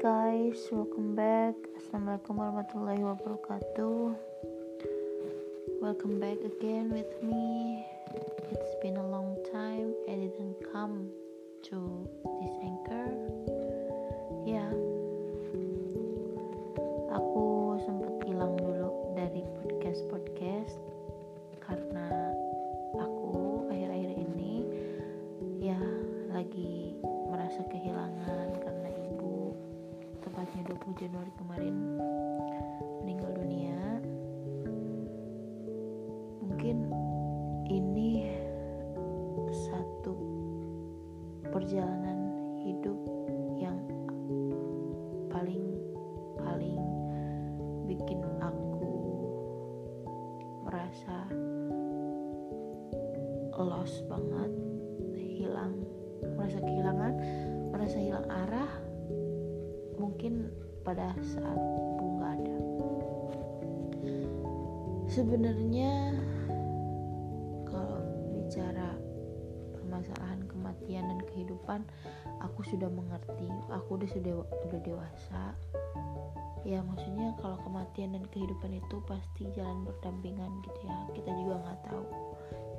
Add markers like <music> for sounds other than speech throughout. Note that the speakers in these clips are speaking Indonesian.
guys, welcome back. Assalamualaikum warahmatullahi wabarakatuh. Welcome back again with me. It's been a long time. I didn't come to this anchor. Ya, yeah. aku sempat hilang dulu dari podcast podcast Januari kemarin meninggal dunia bicara permasalahan kematian dan kehidupan aku sudah mengerti. Aku udah sudah udah dewasa. Ya maksudnya kalau kematian dan kehidupan itu pasti jalan berdampingan gitu ya. Kita juga nggak tahu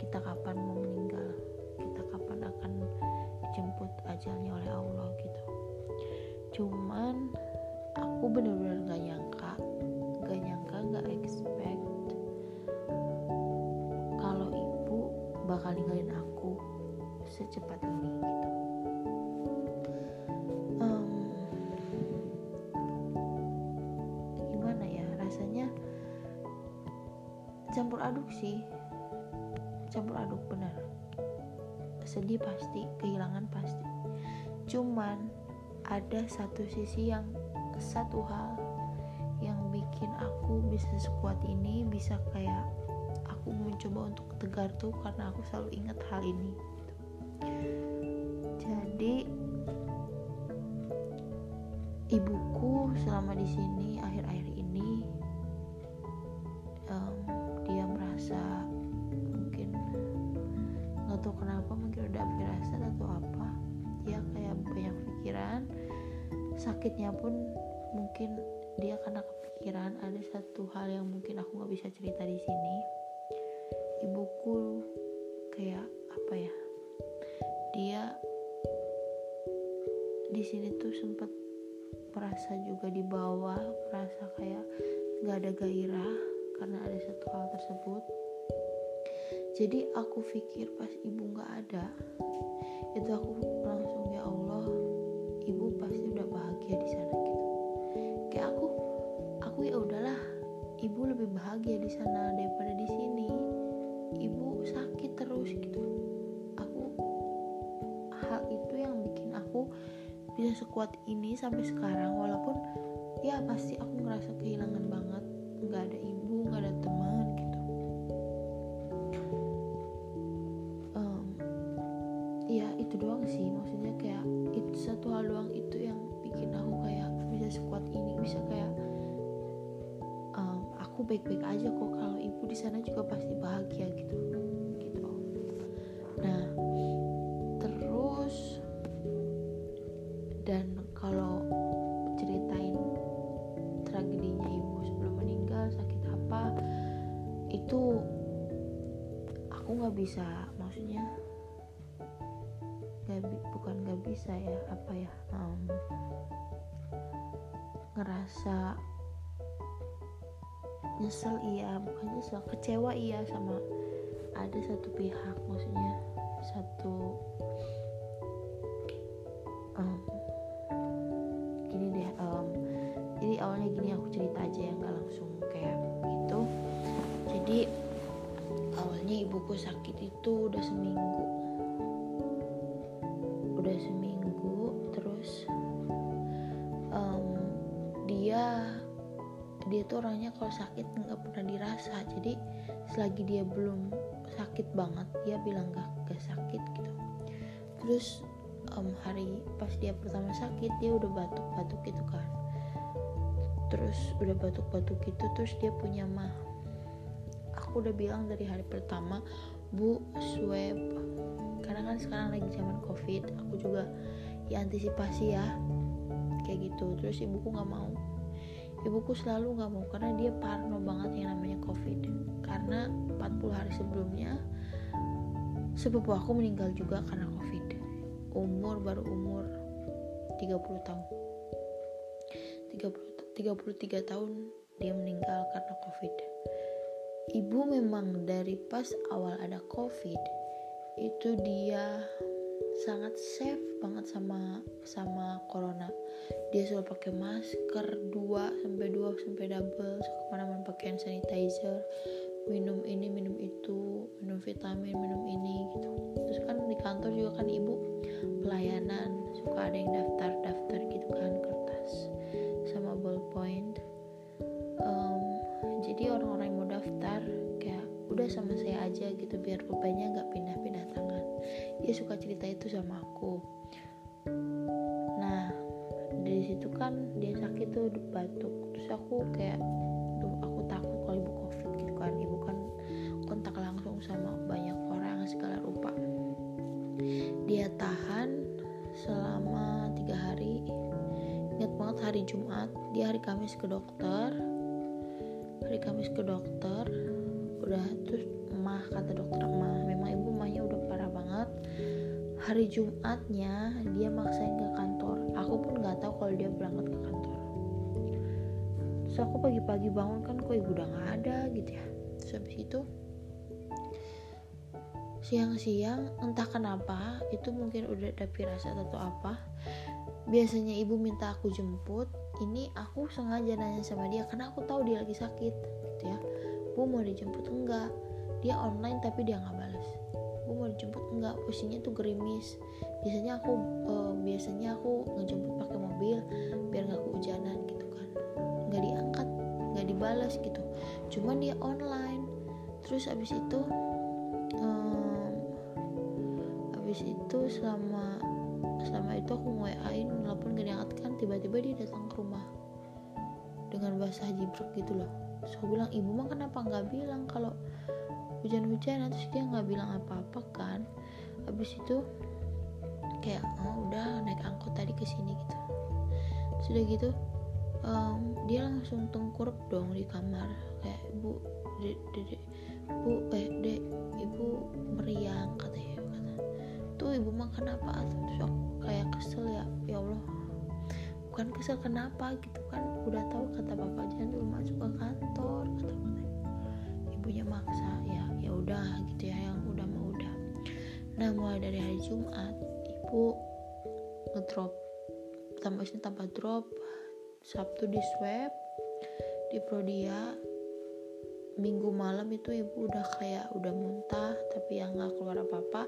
kita kapan mau meninggal. Kita kapan akan dijemput ajalnya oleh Allah gitu. Cuman aku bener-bener gak nyangka gak nyangka gak expect bakal ninggalin aku secepat ini gitu. Gimana ya rasanya campur aduk sih. Campur aduk bener. Sedih pasti kehilangan pasti. Cuman ada satu sisi yang satu hal yang bikin aku bisa sekuat ini bisa kayak mencoba untuk tegar tuh karena aku selalu ingat hal ini. Jadi ibuku selama di sini akhir-akhir ini um, dia merasa mungkin nggak tahu kenapa mungkin udah firasat atau apa. Dia kayak banyak pikiran. Sakitnya pun mungkin dia karena kepikiran ada satu hal yang mungkin aku nggak bisa cerita di sini ibuku kayak apa ya dia di sini tuh sempet merasa juga di bawah merasa kayak nggak ada gairah karena ada satu hal tersebut. Jadi aku pikir pas ibu nggak ada itu aku langsung ya Allah ibu pasti udah sekuat ini sampai sekarang walaupun ya pasti aku ngerasa kehilangan banget. Nggak ada ibu nggak ada teman gitu. Um, ya itu doang sih. Maksudnya kayak itu satu hal doang itu yang bikin aku kayak bisa sekuat ini bisa kayak um, aku baik-baik aja kok. Kalau ibu di sana juga pasti bahagia bisa maksudnya gak, bukan nggak bisa ya apa ya um, ngerasa nyesel iya bukan nyesel kecewa iya sama ada satu pihak maksudnya satu um, gini deh um, jadi awalnya gini aku cerita aja ya nggak langsung kayak gitu. Jadi awalnya ibuku sakit itu udah seminggu. Udah seminggu terus um, dia dia tuh orangnya kalau sakit nggak pernah dirasa. Jadi selagi dia belum sakit banget dia bilang gak, gak sakit gitu. Terus um, hari pas dia pertama sakit dia udah batuk-batuk gitu kan. Terus udah batuk-batuk gitu terus dia punya mah aku udah bilang dari hari pertama bu swab. Karena kan sekarang lagi zaman covid aku juga ya antisipasi ya kayak gitu. Terus ibuku nggak mau. Ibuku selalu nggak mau karena dia parno banget yang namanya covid. Karena 40 hari sebelumnya sepupu aku meninggal juga karena covid. Umur baru umur 30 tahun. 30 33 tahun dia meninggal karena covid ibu memang dari pas awal ada covid itu dia sangat safe banget sama sama corona. Dia selalu pakai masker 2 sampai 2 sampai double ke mana-mana pakai hand sanitizer minum ini minum itu minum vitamin minum ini gitu. Terus kan di kantor juga kan ibu pelayanan suka ada yang daftar daftar gitu kan udah sama saya aja gitu biar bebannya nggak pindah-pindah tangan. Dia suka cerita itu sama aku. Nah dari situ kan dia sakit tuh batuk. Terus aku kayak tuh aku takut kalau ibu covid gitu kan. Ibu kan kontak langsung sama banyak orang segala rupa. Dia tahan selama tiga hari. Ingat banget hari Jumat dia hari Kamis ke dokter. Hari Kamis ke dokter udah terus emah kata dokter emah memang ibu emahnya udah parah banget. Hari Jumatnya dia maksain ke kantor. Aku pun nggak tahu kalau dia berangkat ke kantor. Terus aku pagi-pagi bangun kan kok ibu udah nggak ada gitu ya. Terus habis itu siang-siang entah kenapa itu mungkin udah ada firasat atau apa biasanya ibu minta aku jemput. Ini aku sengaja nanya sama dia karena aku tahu dia lagi sakit gitu ya bu mau dijemput enggak? Dia online tapi dia nggak balas bu mau dijemput enggak? Posisinya tuh gerimis. Biasanya aku uh, biasanya aku ngejemput pakai mobil biar nggak kehujanan gitu kan. Nggak diangkat nggak dibalas gitu. Cuman dia online. Terus abis itu um, abis itu selama selama itu aku wa-in walaupun gak diangkat kan tiba-tiba dia datang ke rumah dengan bahasa jibruk gitu loh terus aku bilang ibu mah kenapa nggak bilang kalau hujan-hujan? Terus dia nggak bilang apa-apa kan. Habis itu kayak oh udah naik angkot tadi ke sini gitu. Sudah gitu um, dia langsung tengkurap dong di kamar. Kayak ibu dek dek bu eh dek ibu meriang katanya kata. Tuh ibu makan apa terus aku kayak kesel ya ya Allah bukan kesel kenapa? gitu kan. Udah tahu kata bapak jangan dulu masuk ke kantor kata katanya ibunya maksa ya ya udah gitu ya yang udah mau udah. Nah mulai dari hari Jumat ibu ngedrop sini tambah drop Sabtu di swab di Prodia. Minggu malam itu ibu udah kayak udah muntah tapi yang nggak keluar apa-apa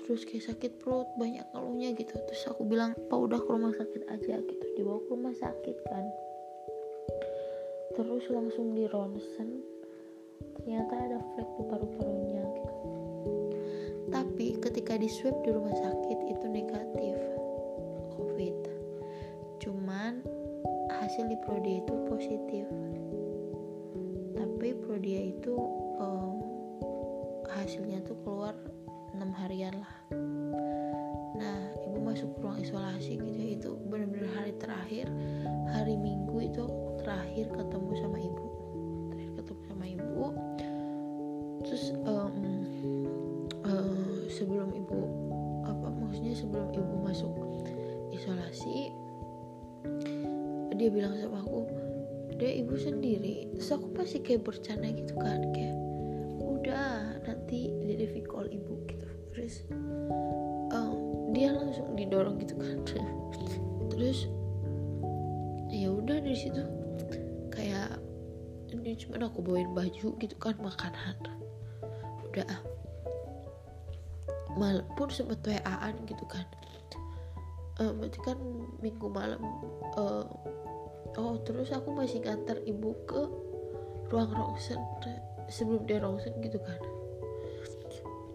terus kayak sakit perut banyak ngeluhnya gitu. Terus aku bilang pak udah ke rumah sakit aja gitu. Dibawa ke rumah sakit kan. Terus langsung di ronsen. Ternyata ada flek di paru-parunya gitu. Tapi ketika di swab di rumah sakit itu negatif covid. Cuman hasil di prodia itu positif. Tapi prodia itu masuk ruang isolasi gitu itu bener-bener hari terakhir hari minggu itu terakhir ketemu sama ibu. Terakhir ketemu sama ibu. Terus um, uh, sebelum ibu apa maksudnya sebelum ibu masuk isolasi dia bilang sama aku dia ibu sendiri. Terus aku pasti kayak bercanda gitu kan kayak udah nanti di call ibu gitu. Terus um, dia langsung didorong gitu kan. Terus ya udah dari situ. Kayak ini cuma aku bawain baju gitu kan makanan. Udah. Ah malam pun sempet waan gitu kan. Uh, berarti kan minggu malam uh, oh terus aku masih ngantar ibu ke ruang rongsen sebelum dia rongsen gitu kan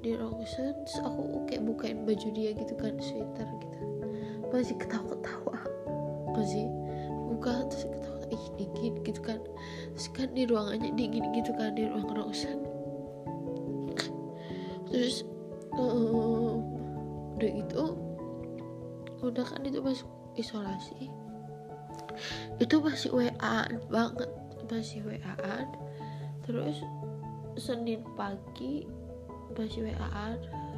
di rongsen terus aku kayak bukain baju dia gitu kan sweater gitu. Masih ketawa-ketawa. Masih buka terus ketawa ih dingin gitu kan. Terus kan di ruangannya dingin gitu kan di ruang rongsen terus um, udah gitu udah kan itu masuk isolasi. Itu masih WA banget masih WA terus Senin pagi masih WA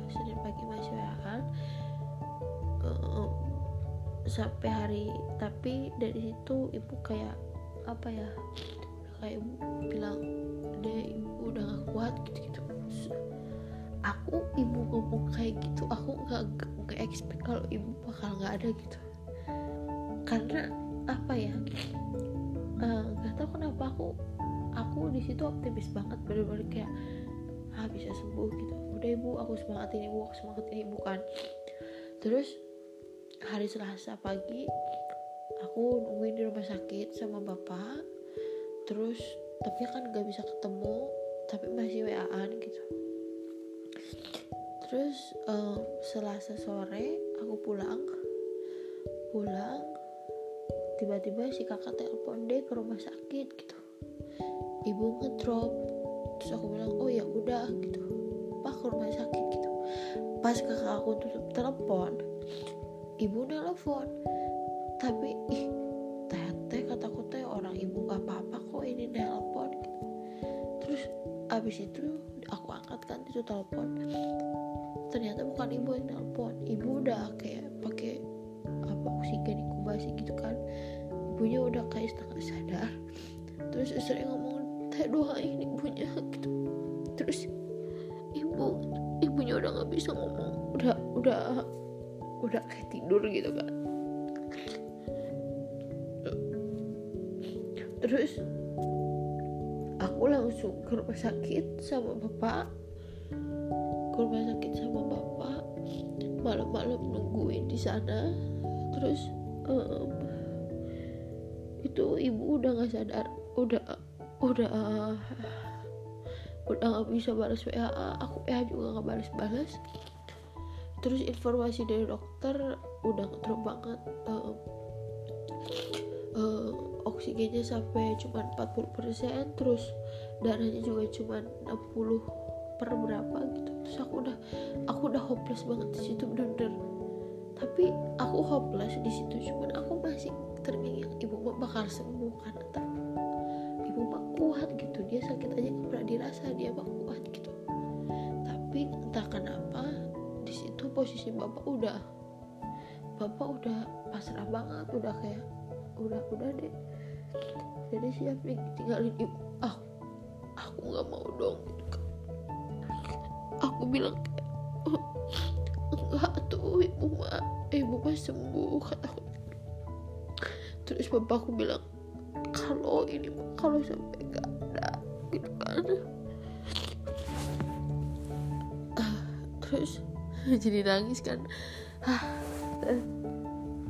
Senin pagi masih WA uh, sampai hari tapi dari situ ibu kayak apa ya kayak ibu bilang deh ibu udah gak kuat gitu gitu aku ibu ngomong kayak gitu aku nggak nggak expect kalau ibu bakal nggak ada gitu. Karena apa ya nggak uh, tahu kenapa aku aku di situ optimis banget bener-bener kayak ah bisa sembuh gitu. Udah ibu aku semangatin ibu aku semangatin ibu kan terus hari Selasa pagi aku nungguin di rumah sakit sama bapak. Terus tapi kan nggak bisa ketemu tapi masih WA-an gitu. Terus um, Selasa sore aku pulang. Pulang tiba-tiba si kakak telepon deh ke rumah sakit gitu. Ibu ngedrop terus aku bilang pas kakak aku tutup telepon ibu nelfon. Tapi ih tete kataku teh orang ibu gak apa-apa kok ini gitu. terus abis itu aku angkat kan itu telepon. Ternyata bukan ibu yang nelpon. Ibu udah kayak pakai apa oksigen inkubasi gitu kan. Ibunya udah kayak setengah sadar. Terus istri ngomong teh doain ibunya gitu. Terus ibu ibunya udah nggak bisa ngomong. Udah udah udah kayak tidur gitu kan. Terus aku langsung ke rumah sakit sama bapak. Ke rumah sakit sama bapak. Malam-malam nungguin di sana. Terus um, itu ibu udah nggak sadar. Udah udah udah nggak bisa balas WA aku WA juga nggak balas-balas. Terus informasi dari dokter udah ngedrop banget uh, uh, oksigennya sampai cuma 40% terus darahnya juga cuma 60 per berapa gitu. Terus aku udah aku udah hopeless banget di situ bener-bener. Tapi aku hopeless di situ cuman aku masih terngiang ibu bakal sembuh karena kuat gitu. Dia sakit aja nggak pernah dirasa dia mah kuat gitu. Tapi entah kenapa di situ posisi bapak udah bapak udah pasrah banget udah kayak udah udah deh. Jadi siap tinggalin ibu. Aku aku nggak mau dong. Gitu kan aku bilang enggak tuh ibu mah ibu mah sembuh kataku terus bapakku bilang kalau ini kalau sampai gak ada gitu kan. Uh, terus <laughs> jadi nangis kan. Ah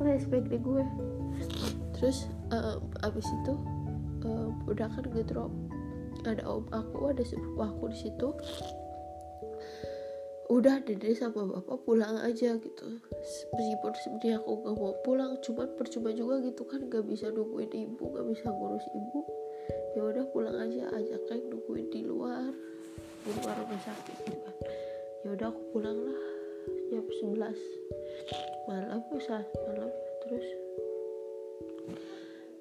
flashback deh gue. Terus um, abis itu um, udah kan ngedrop. Ada om aku ada sepupu aku di situ udah dede sama bapak pulang aja gitu. Meskipun sebenarnya aku gak mau pulang cuman percuma juga gitu kan. Gak bisa nungguin ibu gak bisa ngurus ibu. Ya udah pulang aja ajak kayak nungguin di luar di luar rumah sakit gitu kan. Ya udah aku pulang lah. Jam 11 malam saat malam terus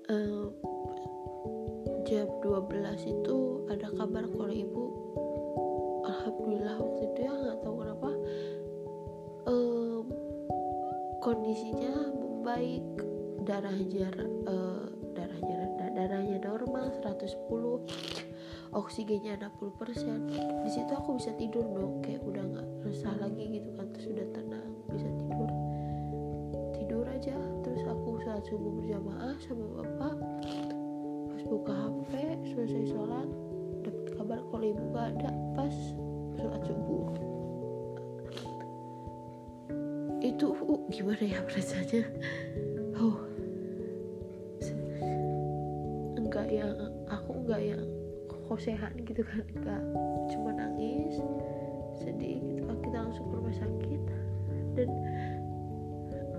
um, jam 12 itu ada kabar kalau ibu alhamdulillah waktu itu ya nggak tahu kenapa um, kondisinya membaik. Darah jar uh, darah darahnya normal 110 oksigennya 60% di situ aku bisa tidur dong kayak udah nggak resah lagi gitu kan terus udah tenang bisa tidur. Tidur aja terus aku saat subuh berjamaah sama bapak pas buka HP selesai sholat dapat kabar kalau ibu gak ada pas sholat subuh itu uh, gimana ya perasaannya? Oh. Enggak yang aku enggak yang kosehan gitu kan? Enggak. Cuma nangis sedih gitu. Kita langsung ke rumah sakit. Dan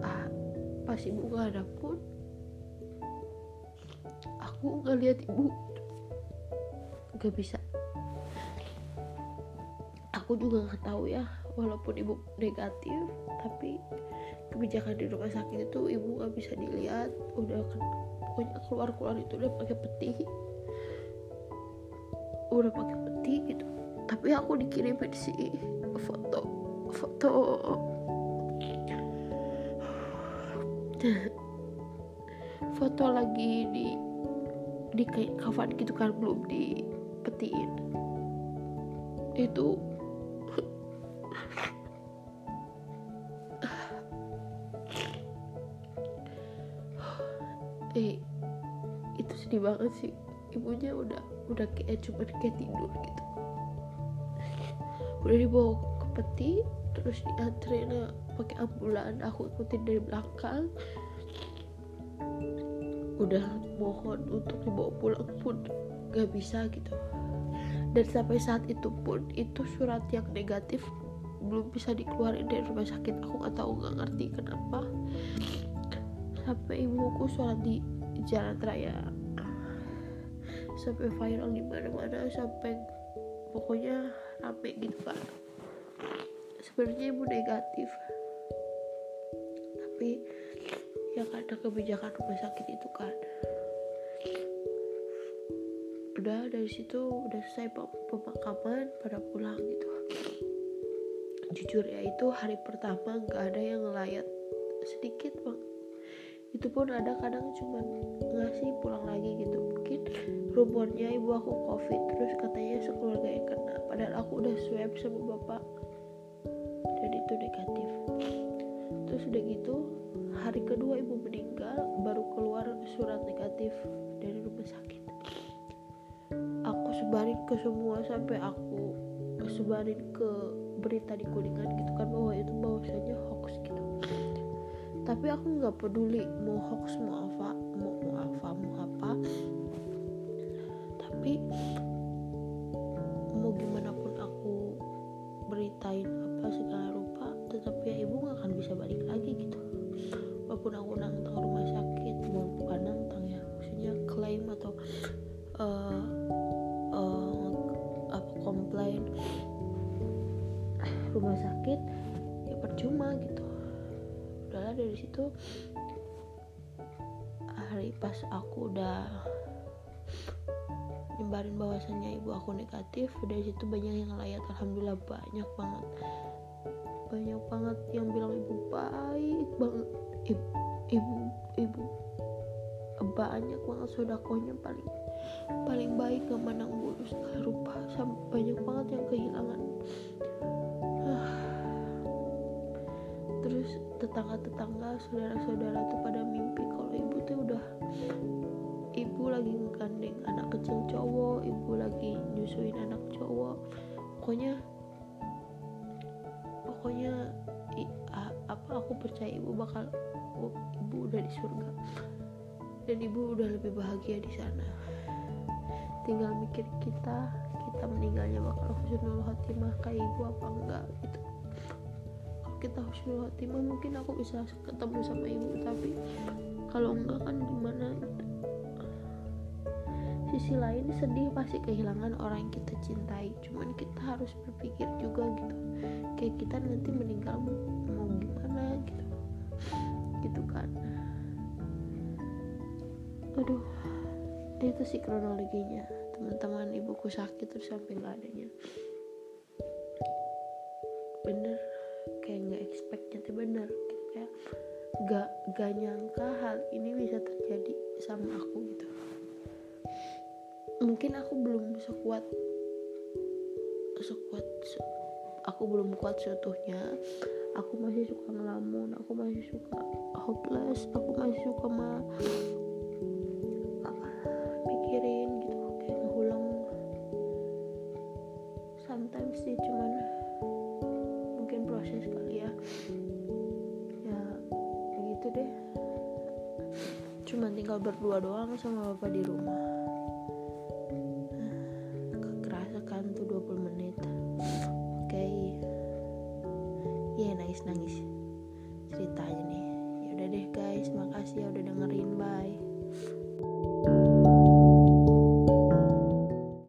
ah, pas ibu gak ada pun aku nggak lihat ibu nggak bisa aku juga nggak tahu ya walaupun ibu negatif tapi kebijakan di rumah sakit itu ibu nggak bisa dilihat. Udah pokoknya keluar keluar itu udah pakai peti. Udah pakai peti gitu. Tapi aku dikirimin si foto foto. Foto lagi di di kafan gitu kan belum dipetiin. Itu eh itu sedih banget sih. Ibunya udah udah kayak cuma kayak tidur gitu. Udah dibawa ke peti terus diantrin pakai ambulan. Aku ikutin dari belakang. Udah mohon untuk dibawa pulang pun gak bisa gitu. Dan sampai saat itu pun itu surat yang negatif belum bisa dikeluarin dari rumah sakit. Aku nggak tahu nggak ngerti kenapa sampai ibuku sholat di jalan raya. Sampai viral di mana-mana sampai pokoknya rame gitu kan sebenarnya ibu negatif. Tapi ya karena kebijakan rumah sakit itu kan udah dari situ udah selesai pemakaman pada pulang gitu. Jujur ya itu hari pertama nggak ada yang ngelayat. Sedikit bang itu pun ada kadang cuman ngasih pulang lagi gitu. Mungkin rumornya ibu aku covid terus katanya sekeluarga yang kena. Padahal aku udah swab sama bapak. Dan itu negatif. Terus udah gitu hari kedua ibu meninggal baru keluar surat negatif dari rumah sakit. Aku sebarin ke semua sampai aku sebarin ke berita di kuningan gitu kan bahwa itu bahwasanya hoax tapi aku nggak peduli mau hoax mau apa mau, apa mau apa. Tapi mau gimana pun aku beritain apa segala rupa tetapi ya ibu nggak akan bisa balik lagi gitu. Walaupun aku nantang rumah sakit mau bukan nantang ya maksudnya klaim atau uh, uh, apa komplain rumah sakit ya percuma gitu dari situ. Hari pas aku udah nyebarin bahwasannya ibu aku negatif dari situ banyak yang layak alhamdulillah banyak banget. Banyak banget yang bilang ibu baik banget. Ibu ibu ibu. Banyak banget sodakonya paling paling baik gak menang bulu segala rupa. Sampai banyak banget yang kehilangan tetangga-tetangga saudara-saudara tuh pada mimpi kalau ibu tuh udah ibu lagi ngegandeng anak kecil cowok ibu lagi nyusuin anak cowok. Pokoknya pokoknya i, a, apa aku percaya ibu bakal ibu udah di surga. Dan ibu udah lebih bahagia di sana. Tinggal mikir kita kita meninggalnya bakal husnul khotimah kayak ibu apa enggak gitu kita husnul khotimah mungkin aku bisa ketemu sama ibu. Tapi kalau enggak kan gimana? Sisi lain sedih pasti kehilangan orang yang kita cintai. Cuman kita harus berpikir juga gitu. Kayak kita nanti meninggal mau gimana gitu. Gitu kan. Aduh itu sih kronologinya. Teman-teman ibuku sakit terus sampai nggak adanya. Bener expectnya tuh bener kayak gak gak nyangka hal ini bisa terjadi sama aku gitu. Mungkin aku belum sekuat sekuat aku belum kuat seutuhnya. Aku masih suka ngelamun aku masih suka hopeless aku masih suka ma berdua doang sama bapak di rumah